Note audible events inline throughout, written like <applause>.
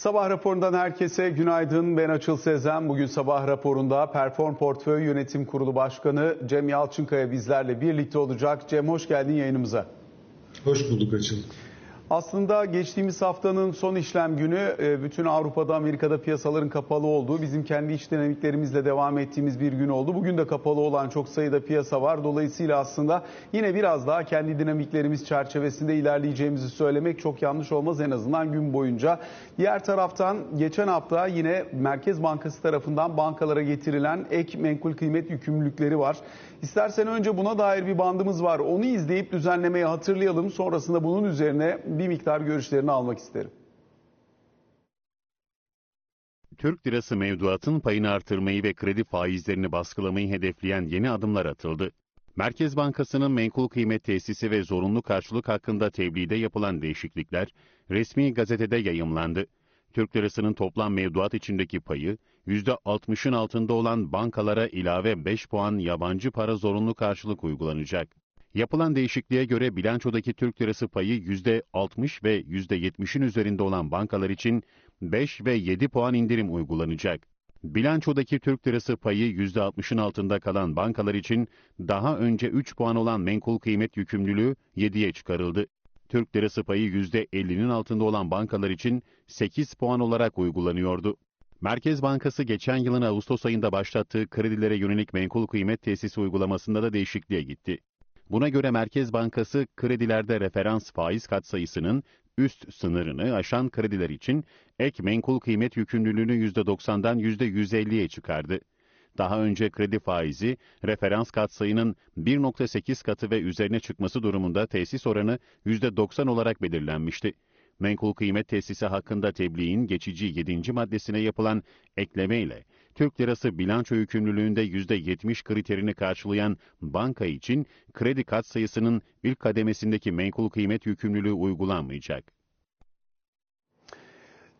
Sabah raporundan herkese günaydın. Ben Açıl Sezen. Bugün sabah raporunda Perform Portföy Yönetim Kurulu Başkanı Cem Yalçınkaya bizlerle birlikte olacak. Cem hoş geldin yayınımıza. Hoş bulduk Açıl. Aslında geçtiğimiz haftanın son işlem günü e, bütün Avrupa'da, Amerika'da piyasaların kapalı olduğu, bizim kendi iş dinamiklerimizle devam ettiğimiz bir gün oldu. Bugün de kapalı olan çok sayıda piyasa var. Dolayısıyla aslında yine biraz daha kendi dinamiklerimiz çerçevesinde ilerleyeceğimizi söylemek çok yanlış olmaz en azından gün boyunca. Diğer taraftan geçen hafta yine Merkez Bankası tarafından bankalara getirilen ek menkul kıymet yükümlülükleri var. İstersen önce buna dair bir bandımız var. Onu izleyip düzenlemeyi hatırlayalım. Sonrasında bunun üzerine bir miktar görüşlerini almak isterim. Türk lirası mevduatın payını artırmayı ve kredi faizlerini baskılamayı hedefleyen yeni adımlar atıldı. Merkez Bankası'nın menkul kıymet tesisi ve zorunlu karşılık hakkında tebliğde yapılan değişiklikler resmi gazetede yayımlandı. Türk lirasının toplam mevduat içindeki payı %60'ın altında olan bankalara ilave 5 puan yabancı para zorunlu karşılık uygulanacak. Yapılan değişikliğe göre bilançodaki Türk lirası payı %60 ve %70'in üzerinde olan bankalar için 5 ve 7 puan indirim uygulanacak. Bilançodaki Türk lirası payı %60'ın altında kalan bankalar için daha önce 3 puan olan menkul kıymet yükümlülüğü 7'ye çıkarıldı. Türk lirası payı %50'nin altında olan bankalar için 8 puan olarak uygulanıyordu. Merkez Bankası geçen yılın Ağustos ayında başlattığı kredilere yönelik menkul kıymet tesisi uygulamasında da değişikliğe gitti. Buna göre Merkez Bankası kredilerde referans faiz katsayısının üst sınırını aşan krediler için ek menkul kıymet yükümlülüğünü %90'dan %150'ye çıkardı. Daha önce kredi faizi, referans katsayının 1.8 katı ve üzerine çıkması durumunda tesis oranı %90 olarak belirlenmişti. Menkul kıymet tesisi hakkında tebliğin geçici 7. maddesine yapılan ekleme ile Türk lirası bilanço yükümlülüğünde %70 kriterini karşılayan banka için kredi katsayısının ilk kademesindeki menkul kıymet yükümlülüğü uygulanmayacak.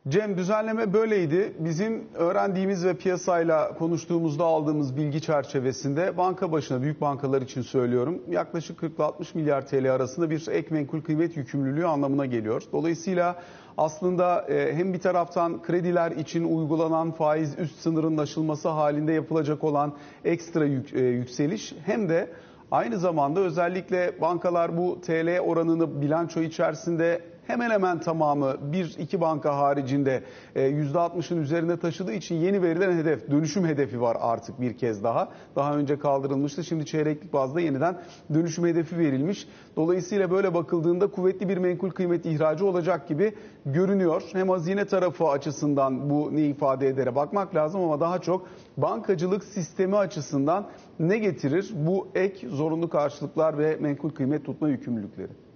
Cem düzenleme böyleydi. Bizim öğrendiğimiz ve piyasayla konuştuğumuzda aldığımız bilgi çerçevesinde banka başına büyük bankalar için söylüyorum yaklaşık 40 60 milyar TL arasında bir ek menkul kıymet yükümlülüğü anlamına geliyor. Dolayısıyla aslında e, hem bir taraftan krediler için uygulanan faiz üst sınırının aşılması halinde yapılacak olan ekstra e, yükseliş hem de aynı zamanda özellikle bankalar bu TL oranını bilanço içerisinde hemen hemen tamamı bir iki banka haricinde %60'ın e, üzerine taşıdığı için yeni verilen hedef, dönüşüm hedefi var artık bir kez daha. Daha önce kaldırılmıştı. Şimdi çeyreklik bazda yeniden dönüşüm hedefi verilmiş. Dolayısıyla böyle bakıldığında kuvvetli bir menkul kıymet ihracı olacak gibi görünüyor. Hem hazine tarafı açısından bu ne ifade edere bakmak lazım ama daha çok bankacılık sistemi açısından ne getirir bu ek zorunlu karşılıklar ve menkul kıymet tutma yükümlülükleri?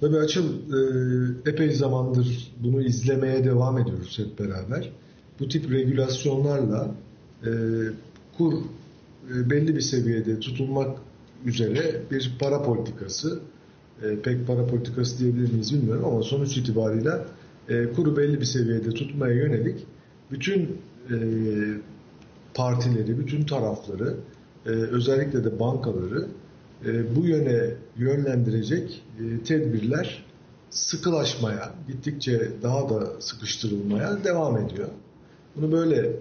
Tabii Açıl e, epey zamandır bunu izlemeye devam ediyoruz hep beraber. Bu tip regülasyonlarla e, kur e, belli bir seviyede tutulmak üzere bir para politikası, pek para politikası diyebilir miyiz bilmiyorum ama sonuç itibariyle kuru belli bir seviyede tutmaya yönelik bütün partileri, bütün tarafları, özellikle de bankaları e, bu yöne yönlendirecek e, tedbirler sıkılaşmaya, gittikçe daha da sıkıştırılmaya devam ediyor. Bunu böyle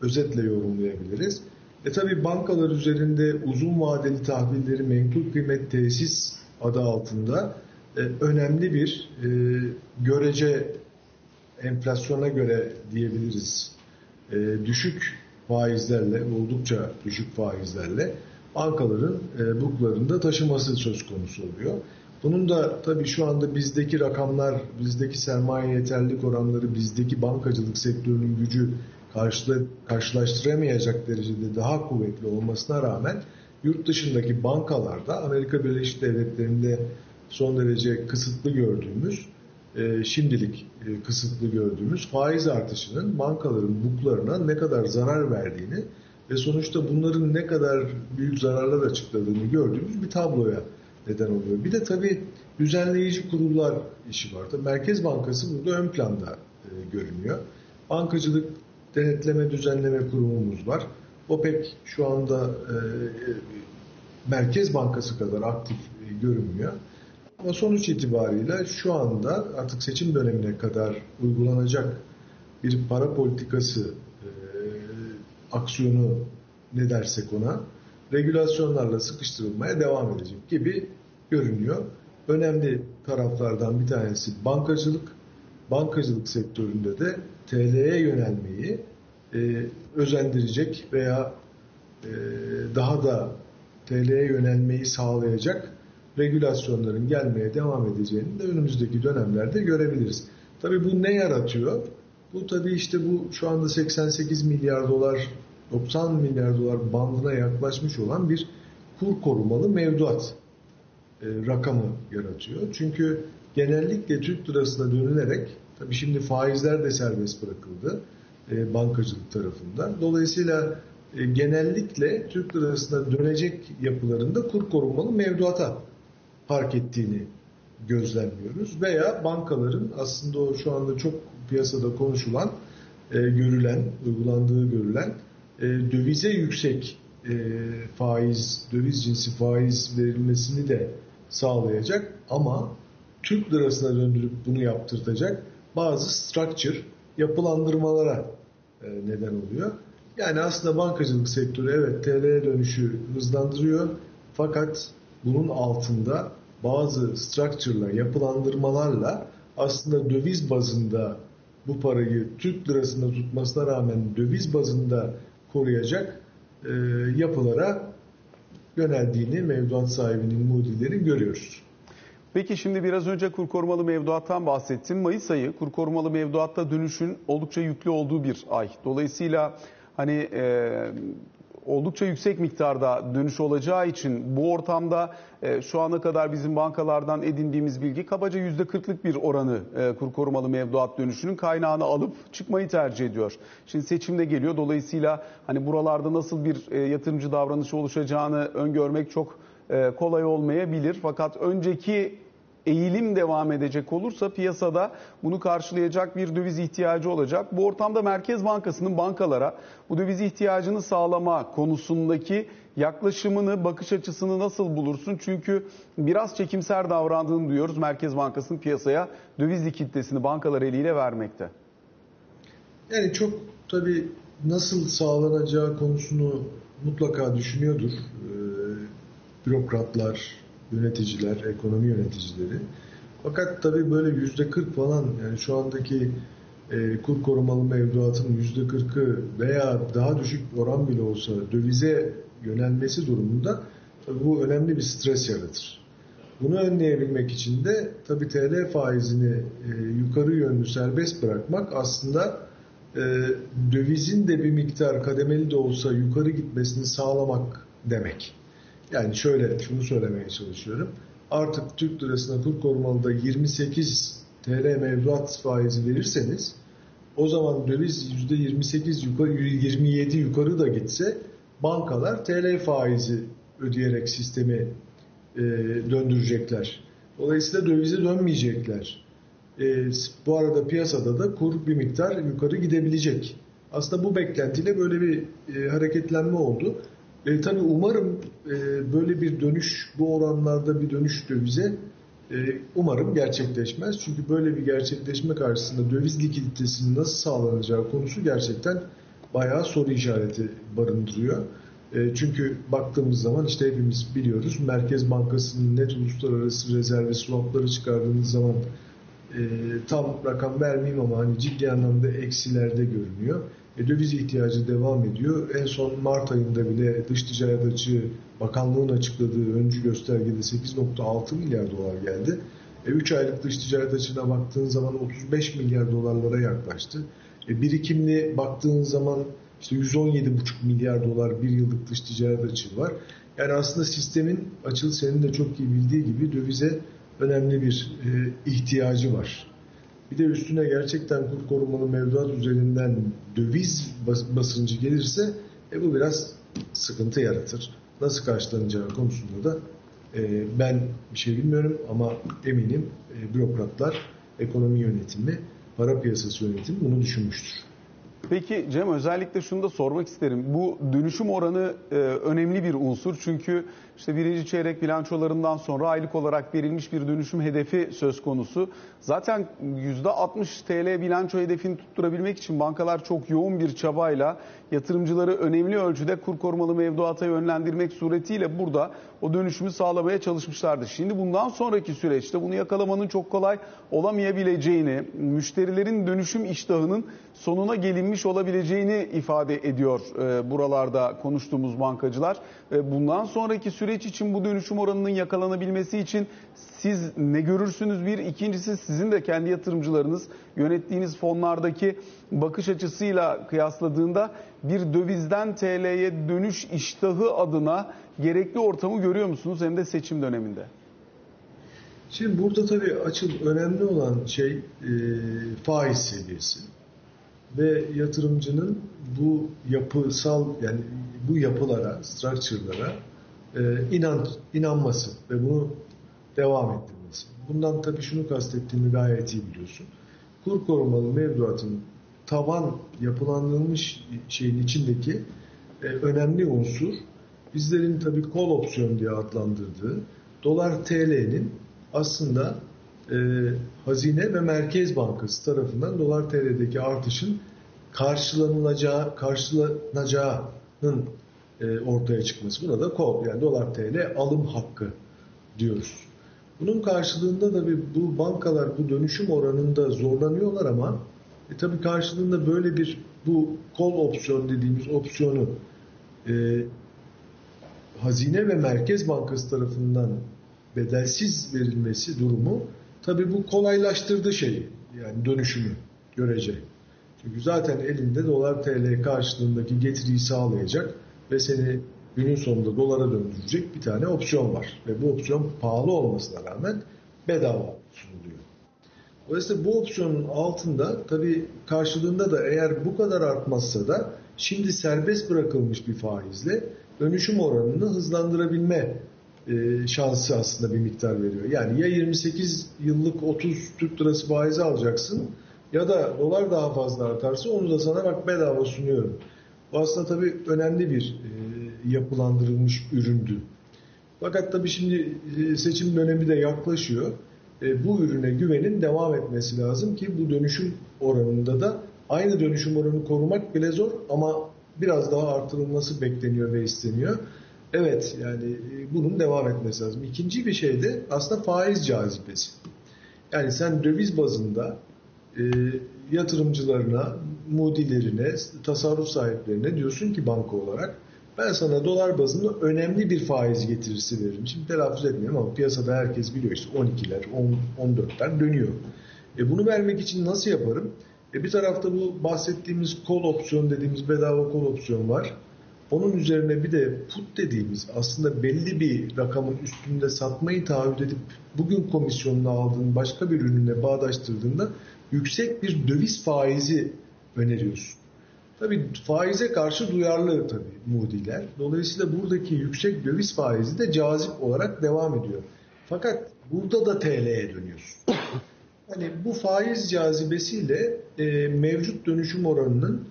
özetle yorumlayabiliriz. E tabi bankalar üzerinde uzun vadeli tahvilleri menkul kıymet tesis adı altında e, önemli bir e, görece enflasyona göre diyebiliriz e, düşük faizlerle oldukça düşük faizlerle bankaların e, buklarında taşıması söz konusu oluyor. Bunun da tabii şu anda bizdeki rakamlar, bizdeki sermaye yeterlilik oranları, bizdeki bankacılık sektörünün gücü karşıla, karşılaştıramayacak derecede daha kuvvetli olmasına rağmen yurt dışındaki bankalarda Amerika Birleşik Devletleri'nde son derece kısıtlı gördüğümüz, e, şimdilik e, kısıtlı gördüğümüz faiz artışının bankaların buklarına ne kadar zarar verdiğini ve sonuçta bunların ne kadar büyük zararlar açıkladığını gördüğümüz bir tabloya neden oluyor. Bir de tabii düzenleyici kurullar işi var. Tabii Merkez Bankası burada ön planda e, görünüyor. Bankacılık Denetleme Düzenleme Kurumumuz var. O pek şu anda e, Merkez Bankası kadar aktif e, görünmüyor. Ama sonuç itibariyle şu anda artık seçim dönemine kadar uygulanacak bir para politikası e, aksiyonu ne dersek ona regülasyonlarla sıkıştırılmaya devam edecek gibi görünüyor. Önemli taraflardan bir tanesi bankacılık. Bankacılık sektöründe de TL'ye yönelmeyi e, özendirecek veya e, daha da TL'ye yönelmeyi sağlayacak regülasyonların gelmeye devam edeceğini de önümüzdeki dönemlerde görebiliriz. Tabii bu ne yaratıyor? Bu tabii işte bu şu anda 88 milyar dolar 90 milyar dolar bandına yaklaşmış olan bir kur korumalı mevduat e, rakamı yaratıyor. Çünkü genellikle Türk lirasına dönülerek tabii şimdi faizler de serbest bırakıldı e, bankacılık tarafından. Dolayısıyla e, genellikle Türk lirasına dönecek yapılarında kur korumalı mevduata park ettiğini gözlemliyoruz. Veya bankaların aslında o şu anda çok piyasada konuşulan, e, görülen, uygulandığı görülen e, dövize yüksek e, faiz, döviz cinsi faiz verilmesini de sağlayacak ama Türk lirasına döndürüp bunu yaptırtacak bazı structure yapılandırmalara e, neden oluyor. Yani aslında bankacılık sektörü evet TL'ye dönüşü hızlandırıyor fakat bunun altında bazı structure'la, yapılandırmalarla aslında döviz bazında bu parayı Türk lirasında tutmasına rağmen döviz bazında koruyacak e, yapılara yöneldiğini mevduat sahibinin mudilerin görüyoruz. Peki şimdi biraz önce kur korumalı mevduattan bahsettim. Mayıs ayı kur korumalı mevduatta dönüşün oldukça yüklü olduğu bir ay. Dolayısıyla hani e, oldukça yüksek miktarda dönüş olacağı için bu ortamda e, şu ana kadar bizim bankalardan edindiğimiz bilgi kabaca %40'lık bir oranı e, kur korumalı mevduat dönüşünün kaynağını alıp çıkmayı tercih ediyor. Şimdi seçimde geliyor. Dolayısıyla hani buralarda nasıl bir e, yatırımcı davranışı oluşacağını öngörmek çok kolay olmayabilir. Fakat önceki eğilim devam edecek olursa piyasada bunu karşılayacak bir döviz ihtiyacı olacak. Bu ortamda Merkez Bankası'nın bankalara bu döviz ihtiyacını sağlama konusundaki yaklaşımını, bakış açısını nasıl bulursun? Çünkü biraz çekimser davrandığını duyuyoruz Merkez Bankası'nın piyasaya döviz likiditesini bankalar eliyle vermekte. Yani çok tabii nasıl sağlanacağı konusunu mutlaka düşünüyordur. Ee, bürokratlar, yöneticiler, ekonomi yöneticileri. Fakat tabii böyle yüzde 40 falan yani şu andaki e, kur korumalı mevduatın yüzde 40'ı veya daha düşük oran bile olsa dövize yönelmesi durumunda tabii bu önemli bir stres yaratır. Bunu önleyebilmek için de tabii TL faizini e, yukarı yönlü serbest bırakmak aslında e, dövizin de bir miktar kademeli de olsa yukarı gitmesini sağlamak demek. Yani şöyle şunu söylemeye çalışıyorum. Artık Türk lirasına kur korumalıda 28 TL mevduat faizi verirseniz o zaman döviz %28 yukarı 27 yukarı da gitse bankalar TL faizi ödeyerek sistemi e, döndürecekler. Dolayısıyla dövize dönmeyecekler. E, bu arada piyasada da kur bir miktar yukarı gidebilecek. Aslında bu beklentiyle böyle bir e, hareketlenme oldu. E, tabii umarım e, böyle bir dönüş, bu oranlarda bir dönüş dövize e, umarım gerçekleşmez. Çünkü böyle bir gerçekleşme karşısında döviz likiditesinin nasıl sağlanacağı konusu gerçekten bayağı soru işareti barındırıyor. E, çünkü baktığımız zaman işte hepimiz biliyoruz Merkez Bankası'nın net uluslararası rezervi swapları çıkardığınız zaman e, tam rakam vermeyeyim ama hani ciddi anlamda eksilerde görünüyor. E, döviz ihtiyacı devam ediyor. En son Mart ayında bile dış ticaret açığı bakanlığın açıkladığı öncü göstergede 8.6 milyar dolar geldi. E, 3 aylık dış ticaret açığına baktığın zaman 35 milyar dolarlara yaklaştı. E, birikimli baktığın zaman işte 117,5 milyar dolar bir yıllık dış ticaret açığı var. Yani aslında sistemin açıl senin de çok iyi bildiği gibi dövize önemli bir e, ihtiyacı var. Bir de üstüne gerçekten kur korumalı mevduat üzerinden döviz basıncı gelirse e, bu biraz sıkıntı yaratır. Nasıl karşılanacağı konusunda da e, ben bir şey bilmiyorum ama eminim e, bürokratlar, ekonomi yönetimi, para piyasası yönetimi bunu düşünmüştür. Peki Cem özellikle şunu da sormak isterim. Bu dönüşüm oranı e, önemli bir unsur. Çünkü işte birinci çeyrek bilançolarından sonra aylık olarak verilmiş bir dönüşüm hedefi söz konusu. Zaten %60 TL bilanço hedefini tutturabilmek için bankalar çok yoğun bir çabayla yatırımcıları önemli ölçüde kur korumalı mevduata yönlendirmek suretiyle burada o dönüşümü sağlamaya çalışmışlardı. Şimdi bundan sonraki süreçte bunu yakalamanın çok kolay olamayabileceğini, müşterilerin dönüşüm iştahının sonuna gelinmiş olabileceğini ifade ediyor e, buralarda konuştuğumuz bankacılar. E, bundan sonraki süreç için bu dönüşüm oranının yakalanabilmesi için siz ne görürsünüz? Bir, ikincisi sizin de kendi yatırımcılarınız yönettiğiniz fonlardaki bakış açısıyla kıyasladığında bir dövizden TL'ye dönüş iştahı adına gerekli ortamı görüyor musunuz hem de seçim döneminde? Şimdi burada tabii açıl önemli olan şey e, faiz seviyesi ve yatırımcının bu yapısal yani bu yapılara, structure'lara e, inan, inanması ve bunu devam ettirmesi. Bundan tabii şunu kastettiğimi gayet iyi biliyorsun. Kur korumalı mevduatın taban yapılandırılmış şeyin içindeki e, önemli unsur bizlerin tabii kol opsiyon diye adlandırdığı dolar TL'nin aslında e, Hazine ve Merkez Bankası tarafından dolar TL'deki artışın karşılanılacağı karşılanacağının e, ortaya çıkması. Buna da kol yani dolar TL alım hakkı diyoruz. Bunun karşılığında da bir, bu bankalar bu dönüşüm oranında zorlanıyorlar ama e, tabii karşılığında böyle bir bu kol opsiyon dediğimiz opsiyonu e, Hazine ve Merkez Bankası tarafından bedelsiz verilmesi durumu tabii bu kolaylaştırdı şeyi yani dönüşümü görece. Çünkü zaten elinde dolar TL karşılığındaki getiriyi sağlayacak ve seni günün sonunda dolara döndürecek bir tane opsiyon var. Ve bu opsiyon pahalı olmasına rağmen bedava sunuluyor. Dolayısıyla bu opsiyonun altında tabii karşılığında da eğer bu kadar artmazsa da şimdi serbest bırakılmış bir faizle dönüşüm oranını hızlandırabilme e, şansı aslında bir miktar veriyor. Yani ya 28 yıllık 30 Türk lirası faizi alacaksın ya da dolar daha fazla artarsa onu da sana bak bedava sunuyorum. Bu aslında tabii önemli bir e, yapılandırılmış üründü. Fakat tabii şimdi e, seçim dönemi de yaklaşıyor. Bu ürüne güvenin devam etmesi lazım ki bu dönüşüm oranında da aynı dönüşüm oranını korumak bile zor ama biraz daha artırılması bekleniyor ve isteniyor. Evet yani e, bunun devam etmesi lazım. İkinci bir şey de aslında faiz cazibesi. Yani sen döviz bazında e, yatırımcılarına, mudilerine, tasarruf sahiplerine diyorsun ki banka olarak ben sana dolar bazında önemli bir faiz getirisi veririm. Şimdi telaffuz etmiyorum ama piyasada herkes biliyor işte 12'ler, 10, 14'ler dönüyor. E bunu vermek için nasıl yaparım? E bir tarafta bu bahsettiğimiz kol opsiyon dediğimiz bedava kol opsiyon var. Onun üzerine bir de put dediğimiz aslında belli bir rakamın üstünde satmayı taahhüt edip bugün komisyonunu aldığın başka bir ürünle bağdaştırdığında yüksek bir döviz faizi öneriyorsun. Tabii faize karşı duyarlı tabii mudiler. Dolayısıyla buradaki yüksek döviz faizi de cazip olarak devam ediyor. Fakat burada da TL'ye dönüyorsun. <laughs> Hani bu faiz cazibesiyle e, mevcut dönüşüm oranının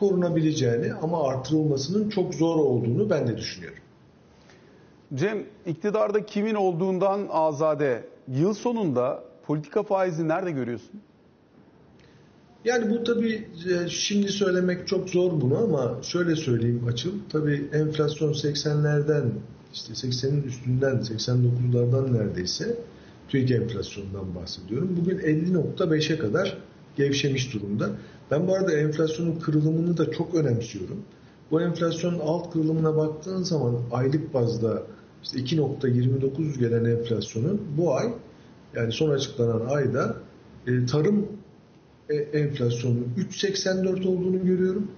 korunabileceğini ama artırılmasının çok zor olduğunu ben de düşünüyorum. Cem, iktidarda kimin olduğundan azade yıl sonunda politika faizi nerede görüyorsun? Yani bu tabii e, şimdi söylemek çok zor bunu ama şöyle söyleyeyim açıl. Tabii enflasyon 80'lerden işte 80'in üstünden 89'lardan neredeyse TÜİK enflasyonundan bahsediyorum. Bugün 50.5'e kadar gevşemiş durumda. Ben bu arada enflasyonun kırılımını da çok önemsiyorum. Bu enflasyonun alt kırılımına baktığın zaman aylık bazda işte 2.29 gelen enflasyonun bu ay yani son açıklanan ayda e, tarım e, enflasyonunun 3.84 olduğunu görüyorum.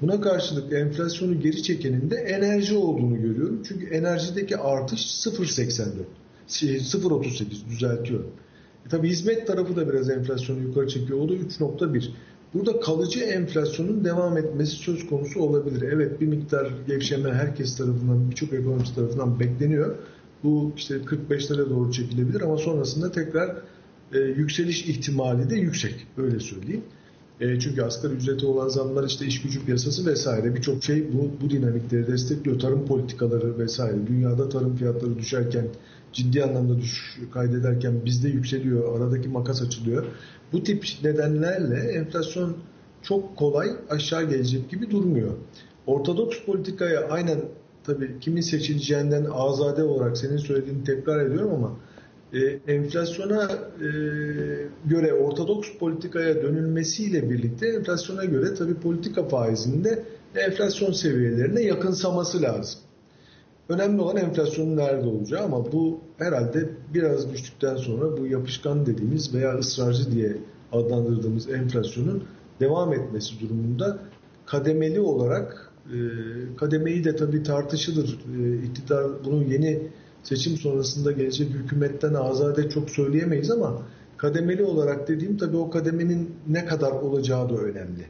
Buna karşılık enflasyonu geri çekenin de enerji olduğunu görüyorum. Çünkü enerjideki artış 0.84. 0.38 şey, düzeltiyorum. E tabi hizmet tarafı da biraz enflasyonu yukarı çekiyor. O da 3.1. Burada kalıcı enflasyonun devam etmesi söz konusu olabilir. Evet bir miktar gevşeme herkes tarafından, birçok ekonomist tarafından bekleniyor. Bu işte 45'lere doğru çekilebilir ama sonrasında tekrar e, yükseliş ihtimali de yüksek. Öyle söyleyeyim. E, çünkü asgari ücreti olan zamlar işte iş gücü piyasası vesaire birçok şey bu, bu dinamikleri destekliyor. Tarım politikaları vesaire. Dünyada tarım fiyatları düşerken ciddi anlamda düşüş kaydederken bizde yükseliyor. Aradaki makas açılıyor. Bu tip nedenlerle enflasyon çok kolay aşağı gelecek gibi durmuyor. Ortodoks politikaya aynen tabii kimin seçileceğinden azade olarak senin söylediğini tekrar ediyorum ama e, enflasyona e, göre ortodoks politikaya dönülmesiyle birlikte enflasyona göre tabii politika faizinin de enflasyon seviyelerine yakınsaması lazım. Önemli olan enflasyonun nerede olacağı ama bu herhalde biraz düştükten sonra bu yapışkan dediğimiz veya ısrarcı diye adlandırdığımız enflasyonun devam etmesi durumunda kademeli olarak e, kademeyi de tabii tartışılır. E, iktidar bunu yeni seçim sonrasında gelecek hükümetten azade çok söyleyemeyiz ama kademeli olarak dediğim tabii o kademenin ne kadar olacağı da önemli.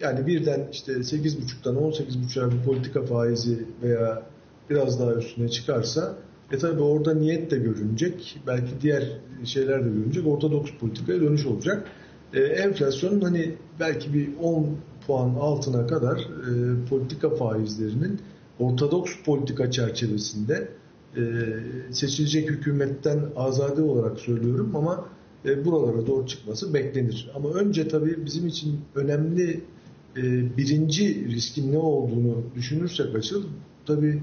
Yani birden işte 8,5'tan 18,5'a bir politika faizi veya biraz daha üstüne çıkarsa e tabi orada niyet de görünecek. Belki diğer şeyler de görünecek. Ortodoks politikaya dönüş olacak. E, enflasyonun hani belki bir 10 puan altına kadar e, politika faizlerinin ortodoks politika çerçevesinde e, seçilecek hükümetten azade olarak söylüyorum ama e, buralara doğru çıkması beklenir. Ama önce tabii bizim için önemli e, birinci riskin ne olduğunu düşünürsek açıl tabii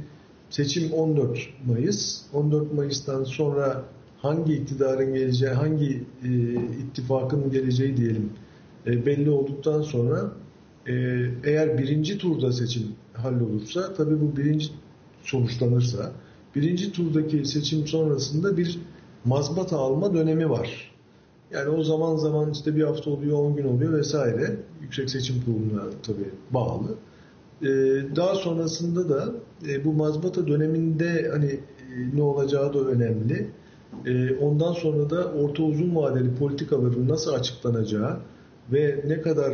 seçim 14 Mayıs. 14 Mayıs'tan sonra hangi iktidarın geleceği, hangi e, ittifakın geleceği diyelim e, belli olduktan sonra e, eğer birinci turda seçim hallolursa, tabii bu birinci sonuçlanırsa, birinci turdaki seçim sonrasında bir mazbata alma dönemi var. Yani o zaman zaman işte bir hafta oluyor, 10 gün oluyor vesaire. Yüksek Seçim Kurulu'na tabii bağlı. Ee, daha sonrasında da e, bu mazbata döneminde hani e, ne olacağı da önemli. E, ondan sonra da orta uzun vadeli politikaların nasıl açıklanacağı ve ne kadar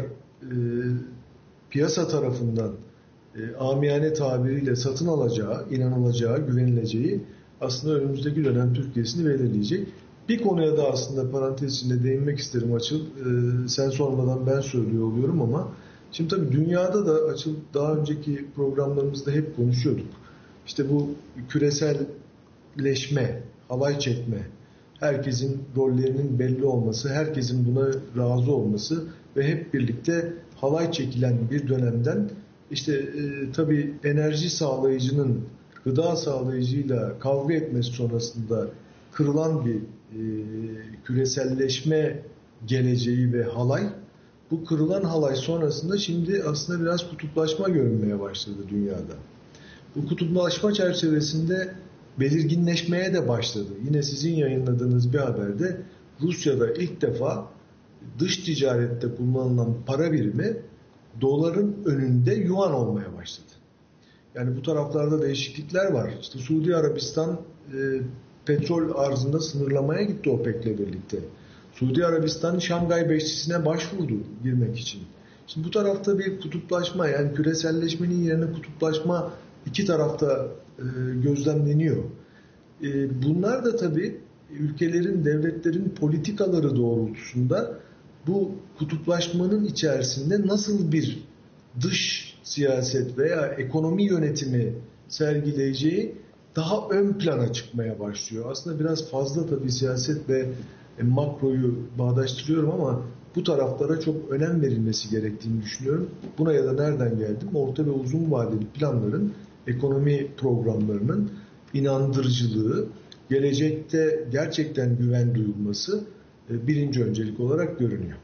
piyasa tarafından amiyane tabiriyle satın alacağı, inanılacağı, güvenileceği aslında önümüzdeki dönem Türkiye'sini belirleyecek. Bir konuya da aslında parantez içinde değinmek isterim Açıl. sen sormadan ben söylüyor oluyorum ama Şimdi tabii dünyada da açıl daha önceki programlarımızda hep konuşuyorduk. İşte bu küreselleşme, halay çekme, herkesin rollerinin belli olması, herkesin buna razı olması ve hep birlikte halay çekilen bir dönemden işte e, tabii enerji sağlayıcının gıda sağlayıcıyla kavga etmesi sonrasında kırılan bir e, küreselleşme geleceği ve halay bu kırılan halay sonrasında şimdi aslında biraz kutuplaşma görünmeye başladı dünyada. Bu kutuplaşma çerçevesinde belirginleşmeye de başladı. Yine sizin yayınladığınız bir haberde Rusya'da ilk defa dış ticarette kullanılan para birimi doların önünde yuan olmaya başladı. Yani bu taraflarda değişiklikler var. İşte Suudi Arabistan e, petrol arzında sınırlamaya gitti OPEC'le birlikte. Suudi Arabistan Şangay Beşlisi'ne başvurdu girmek için. Şimdi bu tarafta bir kutuplaşma yani küreselleşmenin yerine kutuplaşma iki tarafta e, gözlemleniyor. E, bunlar da tabii ülkelerin, devletlerin politikaları doğrultusunda bu kutuplaşmanın içerisinde nasıl bir dış siyaset veya ekonomi yönetimi sergileyeceği daha ön plana çıkmaya başlıyor. Aslında biraz fazla tabii siyaset ve makroyu bağdaştırıyorum ama bu taraflara çok önem verilmesi gerektiğini düşünüyorum. Buna ya da nereden geldim? Orta ve uzun vadeli planların, ekonomi programlarının inandırıcılığı, gelecekte gerçekten güven duyulması e, birinci öncelik olarak görünüyor.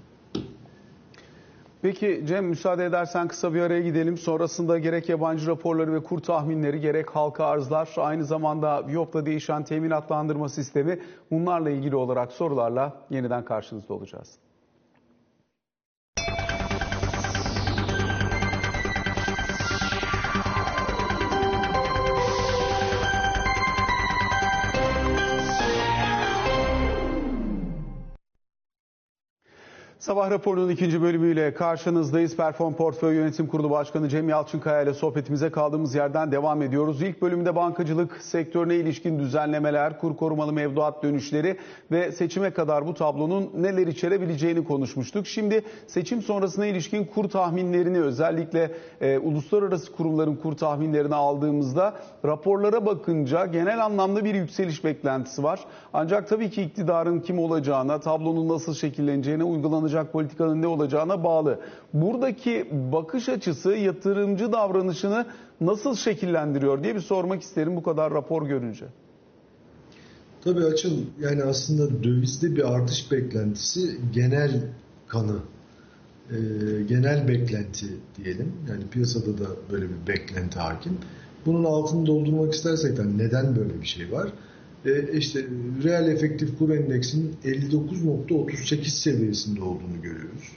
Peki Cem müsaade edersen kısa bir araya gidelim. Sonrasında gerek yabancı raporları ve kur tahminleri gerek halka arzlar aynı zamanda Viyop'la değişen teminatlandırma sistemi bunlarla ilgili olarak sorularla yeniden karşınızda olacağız. Sabah raporunun ikinci bölümüyle karşınızdayız. Perform Portföy Yönetim Kurulu Başkanı Cem Yalçınkaya ile sohbetimize kaldığımız yerden devam ediyoruz. İlk bölümde bankacılık sektörüne ilişkin düzenlemeler, kur korumalı mevduat dönüşleri ve seçime kadar bu tablonun neler içerebileceğini konuşmuştuk. Şimdi seçim sonrasına ilişkin kur tahminlerini özellikle e, uluslararası kurumların kur tahminlerini aldığımızda raporlara bakınca genel anlamda bir yükseliş beklentisi var. Ancak tabii ki iktidarın kim olacağına, tablonun nasıl şekilleneceğine, uygulanacak politikanın ne olacağına bağlı. Buradaki bakış açısı yatırımcı davranışını nasıl şekillendiriyor diye bir sormak isterim bu kadar rapor görünce. Tabii açıl yani aslında dövizde bir artış beklentisi genel kanı, e, genel beklenti diyelim. Yani piyasada da böyle bir beklenti hakim. Bunun altını doldurmak istersek de neden böyle bir şey var? E, işte reel efektif kur endeksinin 59.38 seviyesinde olduğunu görüyoruz.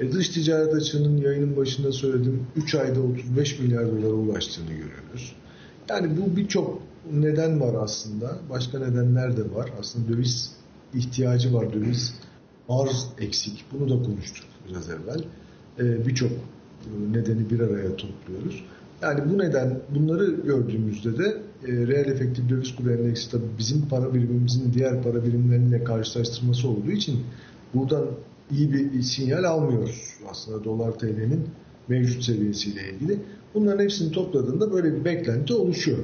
E, dış ticaret açığının yayının başında söyledim 3 ayda 35 milyar dolara ulaştığını görüyoruz. Yani bu birçok neden var aslında. Başka nedenler de var. Aslında döviz ihtiyacı var. Döviz arz eksik. Bunu da konuştuk biraz evvel. Ee, birçok nedeni bir araya topluyoruz. Yani bu neden bunları gördüğümüzde de e, reel efektif döviz kuru endeksi tabii bizim para birimimizin diğer para birimleriyle karşılaştırması olduğu için buradan iyi bir sinyal almıyoruz aslında dolar TL'nin mevcut seviyesiyle ilgili. Bunların hepsini topladığında böyle bir beklenti oluşuyor.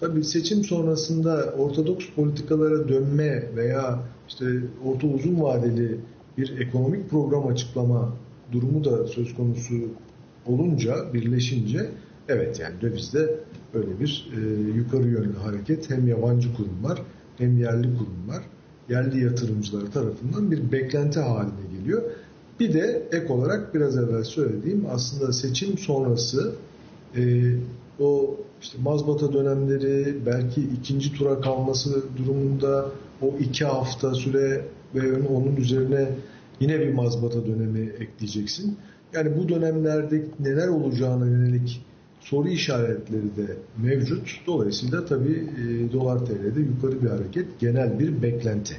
Tabii seçim sonrasında ortodoks politikalara dönme veya işte orta uzun vadeli bir ekonomik program açıklama durumu da söz konusu olunca, birleşince evet yani dövizde böyle bir e, yukarı yönlü hareket hem yabancı kurumlar hem yerli kurumlar, yerli yatırımcılar tarafından bir beklenti haline geliyor. Bir de ek olarak biraz evvel söylediğim aslında seçim sonrası e, o işte mazbata dönemleri belki ikinci tura kalması durumunda o iki hafta süre ve onun üzerine yine bir mazbata dönemi ekleyeceksin. Yani bu dönemlerde neler olacağına yönelik soru işaretleri de mevcut. Dolayısıyla tabii e, dolar TL'de yukarı bir hareket, genel bir beklenti.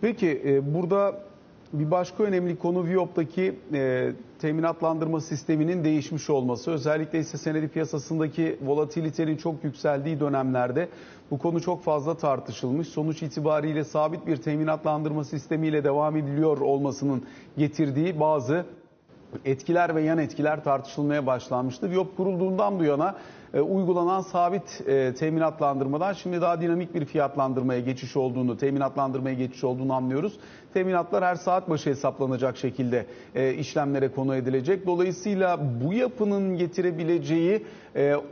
Peki e, burada bir başka önemli konu Viyop'taki e, teminatlandırma sisteminin değişmiş olması. Özellikle hisse senedi piyasasındaki volatilitenin çok yükseldiği dönemlerde bu konu çok fazla tartışılmış. Sonuç itibariyle sabit bir teminatlandırma sistemiyle devam ediliyor olmasının getirdiği bazı etkiler ve yan etkiler tartışılmaya başlanmıştı. Viyop kurulduğundan bu yana e, uygulanan sabit e, teminatlandırmadan şimdi daha dinamik bir fiyatlandırmaya geçiş olduğunu, teminatlandırmaya geçiş olduğunu anlıyoruz. Teminatlar her saat başı hesaplanacak şekilde e, işlemlere konu edilecek. Dolayısıyla bu yapının getirebileceği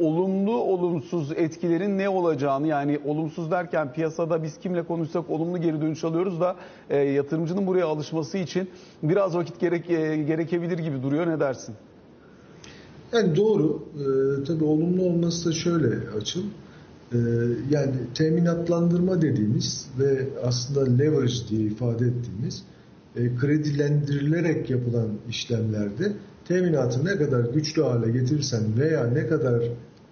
olumlu olumsuz etkilerin ne olacağını yani olumsuz derken piyasada biz kimle konuşsak olumlu geri dönüş alıyoruz da e, yatırımcının buraya alışması için biraz vakit gerek, gerekebilir gibi duruyor. Ne dersin? Yani doğru. Ee, tabii olumlu olması da şöyle açıl. Ee, yani teminatlandırma dediğimiz ve aslında leverage diye ifade ettiğimiz e, kredilendirilerek yapılan işlemlerde teminatı ne kadar güçlü hale getirirsen veya ne kadar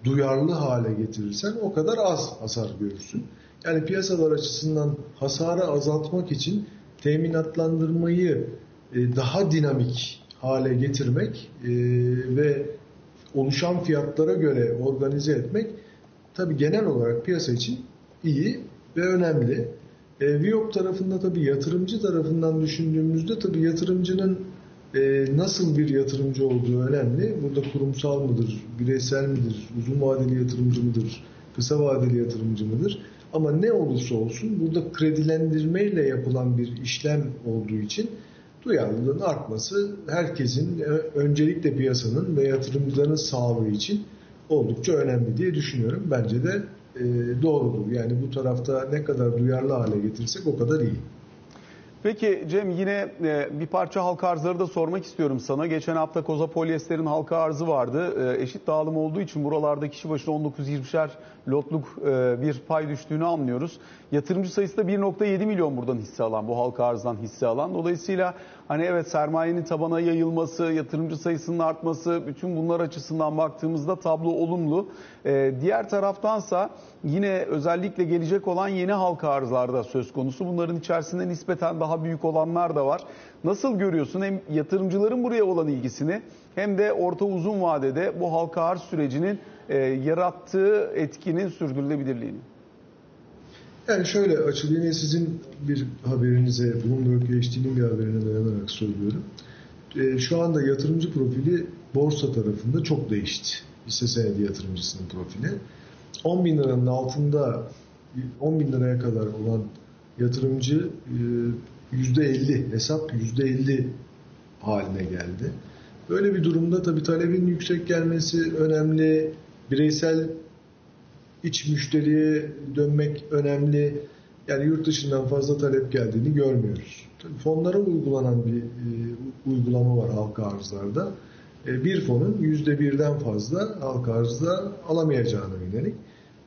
duyarlı hale getirirsen o kadar az hasar görürsün. Yani piyasalar açısından hasarı azaltmak için teminatlandırmayı e, daha dinamik hale getirmek e, ve oluşan fiyatlara göre organize etmek tabii genel olarak piyasa için iyi ve önemli. E, Viyop tarafında tabii yatırımcı tarafından düşündüğümüzde tabii yatırımcının e, nasıl bir yatırımcı olduğu önemli. Burada kurumsal mıdır, bireysel midir, uzun vadeli yatırımcı mıdır, kısa vadeli yatırımcı mıdır? Ama ne olursa olsun burada kredilendirmeyle yapılan bir işlem olduğu için duyarlılığın artması herkesin e, öncelikle piyasanın ve yatırımcıların sağlığı için oldukça önemli diye düşünüyorum. Bence de e, doğrudur. Yani bu tarafta ne kadar duyarlı hale getirsek o kadar iyi. Peki Cem yine e, bir parça halka arzları da sormak istiyorum sana. Geçen hafta Koza Polyester'in halka arzı vardı. E, eşit dağılım olduğu için buralarda kişi başına 19-20'şer lotluk e, bir pay düştüğünü anlıyoruz. Yatırımcı sayısı da 1.7 milyon buradan hisse alan, bu halka arzdan hisse alan. Dolayısıyla Hani evet sermayenin tabana yayılması, yatırımcı sayısının artması, bütün bunlar açısından baktığımızda tablo olumlu. Ee, diğer taraftansa yine özellikle gelecek olan yeni halka arzlarda söz konusu. Bunların içerisinde nispeten daha büyük olanlar da var. Nasıl görüyorsun hem yatırımcıların buraya olan ilgisini hem de orta uzun vadede bu halka arz sürecinin e, yarattığı etkinin sürdürülebilirliğini? Yani şöyle açılayım sizin bir haberinize, Bloomberg PhD'nin bir haberine dayanarak söylüyorum. E, şu anda yatırımcı profili borsa tarafında çok değişti. Hisse senedi yatırımcısının profili. 10 bin liranın altında 10 bin liraya kadar olan yatırımcı e, %50 hesap %50 haline geldi. Böyle bir durumda tabii talebin yüksek gelmesi önemli. Bireysel iç müşteriye dönmek önemli. Yani yurt dışından fazla talep geldiğini görmüyoruz. Tabii fonlara uygulanan bir e, uygulama var halka arzlarda. E, bir fonun yüzde birden fazla halka arzda alamayacağına yönelik.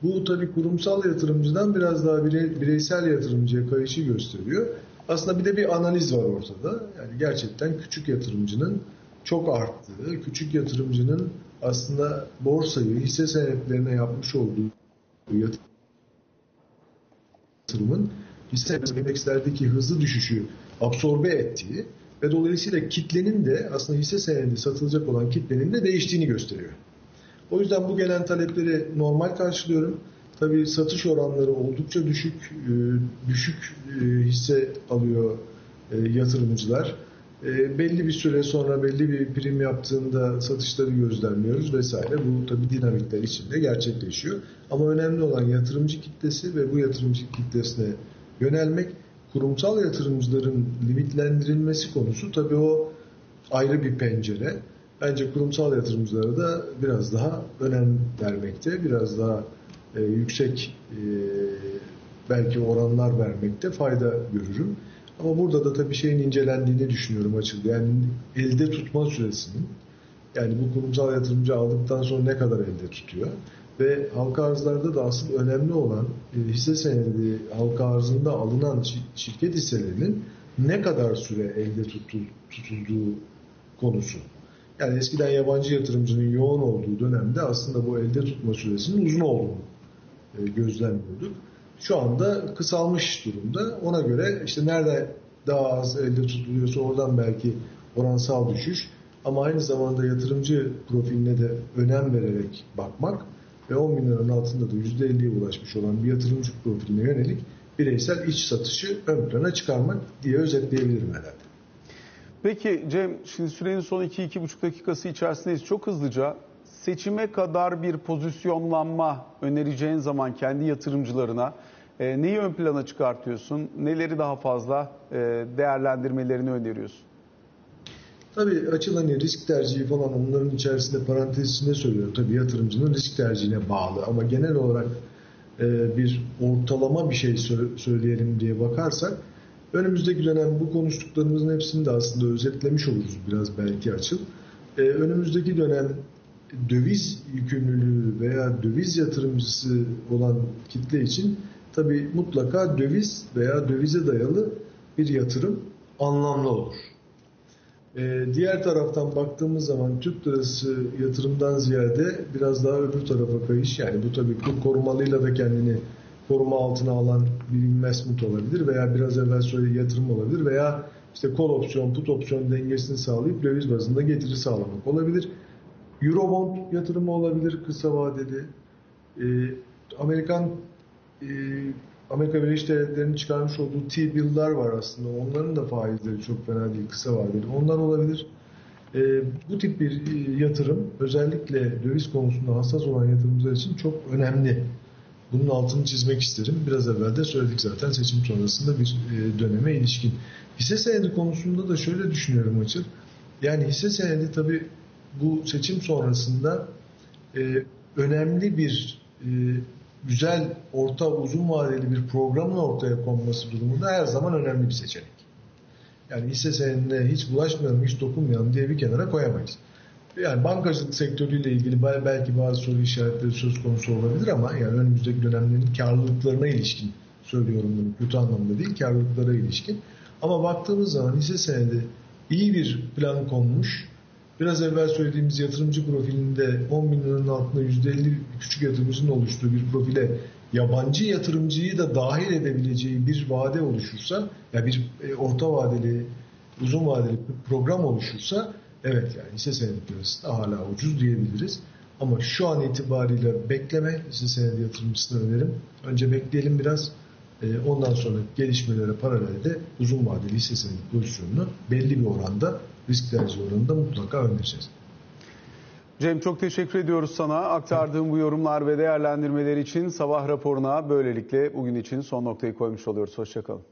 Bu tabii kurumsal yatırımcıdan biraz daha bire, bireysel yatırımcıya kayışı gösteriyor. Aslında bir de bir analiz var ortada. Yani gerçekten küçük yatırımcının çok arttığı, küçük yatırımcının aslında borsayı, hisse senetlerine yapmış olduğu yatırımın hisse endekslerdeki hızlı düşüşü absorbe ettiği ve dolayısıyla kitlenin de aslında hisse senedi satılacak olan kitlenin de değiştiğini gösteriyor. O yüzden bu gelen talepleri normal karşılıyorum. Tabii satış oranları oldukça düşük, e, düşük e, hisse alıyor e, yatırımcılar. Belli bir süre sonra belli bir prim yaptığında satışları gözlemliyoruz vesaire. Bu tabii dinamikler içinde gerçekleşiyor. Ama önemli olan yatırımcı kitlesi ve bu yatırımcı kitlesine yönelmek. Kurumsal yatırımcıların limitlendirilmesi konusu tabii o ayrı bir pencere. Bence kurumsal yatırımcılara da biraz daha önem vermekte, biraz daha e, yüksek e, belki oranlar vermekte fayda görürüm. Ama burada da tabii şeyin incelendiğini düşünüyorum açıldı. Yani elde tutma süresinin yani bu kurumsal yatırımcı aldıktan sonra ne kadar elde tutuyor? Ve halka arzlarda da asıl önemli olan e, hisse senedi halka arzında alınan şirket hisselerinin ne kadar süre elde tutulduğu konusu. Yani eskiden yabancı yatırımcının yoğun olduğu dönemde aslında bu elde tutma süresinin uzun olduğunu e, gözlemliyorduk. Şu anda kısalmış durumda. Ona göre işte nerede daha az elde tutuluyorsa oradan belki oransal düşüş. Ama aynı zamanda yatırımcı profiline de önem vererek bakmak ve 10 bin liranın altında da %50'ye ulaşmış olan bir yatırımcı profiline yönelik bireysel iç satışı ön plana çıkarmak diye özetleyebilirim herhalde. Peki Cem, şimdi sürenin son 2-2,5 dakikası içerisindeyiz. Çok hızlıca seçime kadar bir pozisyonlanma önereceğin zaman kendi yatırımcılarına e, neyi ön plana çıkartıyorsun? Neleri daha fazla e, değerlendirmelerini öneriyorsun? Tabii açılan hani risk tercihi falan onların içerisinde parantez içinde söylüyorum. Tabii yatırımcının risk tercihine bağlı ama genel olarak e, bir ortalama bir şey söyleyelim diye bakarsak önümüzdeki dönem bu konuştuklarımızın hepsini de aslında özetlemiş oluruz biraz belki açıl. E, önümüzdeki dönem döviz yükümlülüğü veya döviz yatırımcısı olan kitle için tabii mutlaka döviz veya dövize dayalı bir yatırım anlamlı olur. Ee, diğer taraftan baktığımız zaman Türk lirası yatırımdan ziyade biraz daha öbür tarafa kayış. Yani bu tabii kur korumalıyla da kendini koruma altına alan bir investment olabilir veya biraz evvel söylediği yatırım olabilir veya işte kol opsiyon, put opsiyon dengesini sağlayıp döviz bazında getiri sağlamak olabilir. Eurobond yatırımı olabilir kısa vadeli. Ee, Amerikan e, Amerika Birleşik Devletleri'nin çıkarmış olduğu T-bill'lar var aslında. Onların da faizleri çok fena değil kısa vadeli. Onlar olabilir. E, bu tip bir e, yatırım özellikle döviz konusunda hassas olan yatırımcılar için çok önemli. Bunun altını çizmek isterim. Biraz evvel de söyledik zaten seçim sonrasında bir e, döneme ilişkin. Hisse senedi konusunda da şöyle düşünüyorum açık. Yani hisse senedi tabii bu seçim sonrasında e, önemli bir e, güzel, orta, uzun vadeli bir programın ortaya konması durumunda her zaman önemli bir seçenek. Yani hisse senedine hiç bulaşmayalım, hiç dokunmayalım diye bir kenara koyamayız. Yani bankacılık sektörüyle ilgili belki bazı soru işaretleri söz konusu olabilir ama yani önümüzdeki dönemlerin karlılıklarına ilişkin söylüyorum bunu kötü anlamda değil, karlılıklara ilişkin. Ama baktığımız zaman hisse senedi iyi bir plan konmuş. Biraz evvel söylediğimiz yatırımcı profilinde 10 bin liranın altında %50 küçük yatırımcının oluştuğu bir profile yabancı yatırımcıyı da dahil edebileceği bir vade oluşursa, ya bir e, orta vadeli, uzun vadeli bir program oluşursa evet yani hisse senedi piyasasında hala ucuz diyebiliriz. Ama şu an itibariyle bekleme hisse senedi yatırımcısına önerim. Önce bekleyelim biraz. E, Ondan sonra gelişmelere paralelde uzun vadeli hisse senedi pozisyonunu belli bir oranda risk tercih oranında mutlaka önereceğiz. Cem çok teşekkür ediyoruz sana. Aktardığın bu yorumlar ve değerlendirmeler için sabah raporuna böylelikle bugün için son noktayı koymuş oluyoruz. Hoşçakalın.